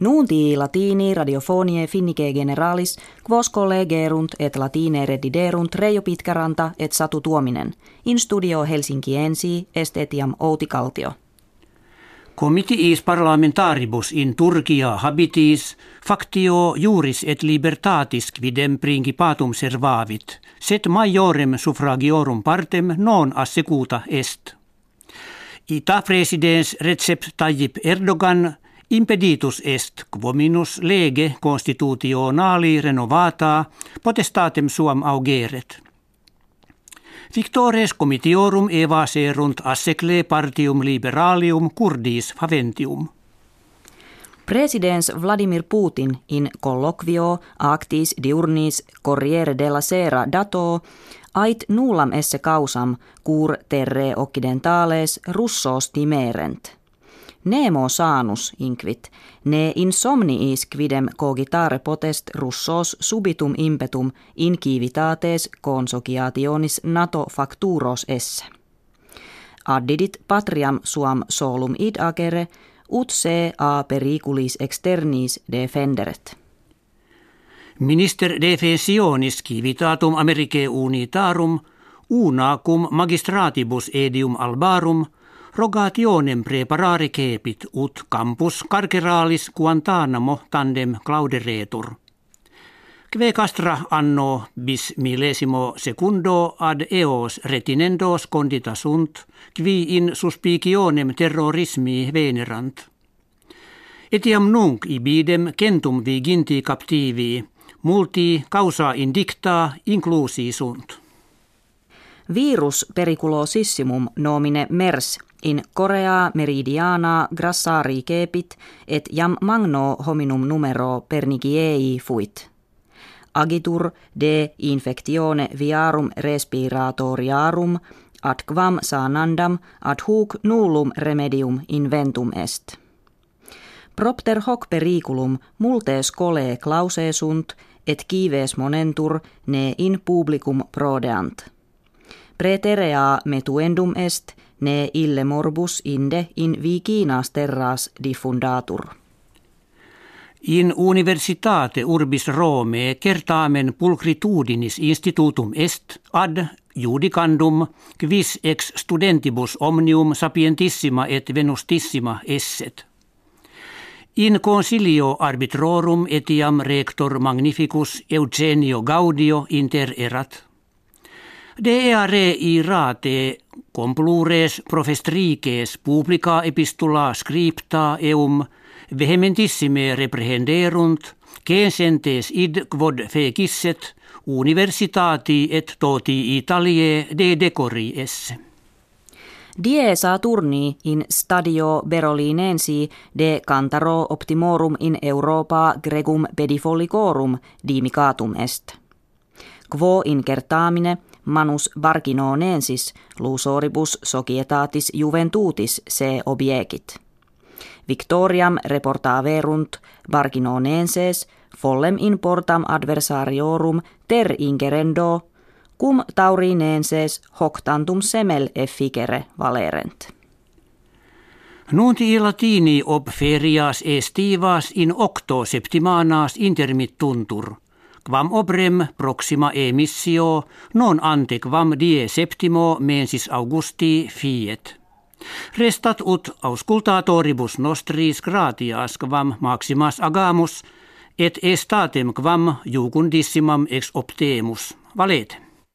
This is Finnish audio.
Nunti latini radiofonie finnike generalis, quos collegerunt et latine rediderunt Reijo Pitkäranta et Satu Tuominen. In studio Helsinki ensi est etiam Outi Kaltio. Comitiis parlamentaribus in Turkia habitis factio juris et libertatis quidem principatum servavit, set majorem suffragiorum partem non assecuta est. Ita presidens Recep Tayyip Erdogan impeditus est quominus lege constitutionali renovata potestatem suam augeret. Victores comitiorum evaserunt assecle partium liberalium curdis faventium. Presidents Vladimir Putin in colloquio actis diurnis Corriere della Sera dato ait nullam esse causam cur terre occidentales russos timerent – Nemo sanus inquit, ne insomniis quidem cogitare potest russos subitum impetum incivitates consociationis nato facturos esse. Addidit patriam suam solum id agere, ut se a periculis externis defenderet. Minister defensionis civitatum Americae unitarum, una cum magistratibus edium albarum – rogationem preparare cepit ut campus carceralis Guantanamo tandem clauderetur. Kve castra anno bis millesimo secundo ad eos retinendos condita sunt, qui in suspicionem terrorismi venerant. Etiam nunc ibidem centum viginti captivi, multi causa indicta inclusi sunt. Virus periculosissimum nomine MERS in Korea meridiana grassari kepit et jam magno hominum numero pernigiei fuit. Agitur de infectione viarum respiratoriarum ad quam sanandam ad huc nullum remedium inventum est. Propter hoc periculum multes cole clause sunt et kives monentur ne in publicum prodeant. Preterea metuendum est – ne ille morbus inde in viginas terras diffundatur. In universitate urbis Rome kertaamen pulcritudinis institutum est ad judicandum quis ex studentibus omnium sapientissima et venustissima esset. In consilio arbitrorum etiam rector magnificus Eugenio Gaudio inter erat. De eare irate Complures profestrices publica epistula scripta eum vehementissime reprehenderunt, censentes id quod fecisset universitati et toti Italie de decori esse. Die Saturni in stadio Berolinensi de cantaro optimorum in Europa gregum pedifolicorum dimicatum est. Quo in kertaamine manus varginonensis lusoribus societatis juventutis se obiekit. Victoriam reportaverunt varginonenses follem in portam adversariorum ter ingerendo, cum taurinenses hoc tantum semel efficere valerent. Nunti latini ob ferias estivas in octo septimanas intermittuntur – quam obrem proxima emissio non ante quam die septimo mensis Augusti fiet. Restat ut auscultatoribus nostris gratias quam maximas agamus et estatem quam jucundissimam ex optemus. Valete.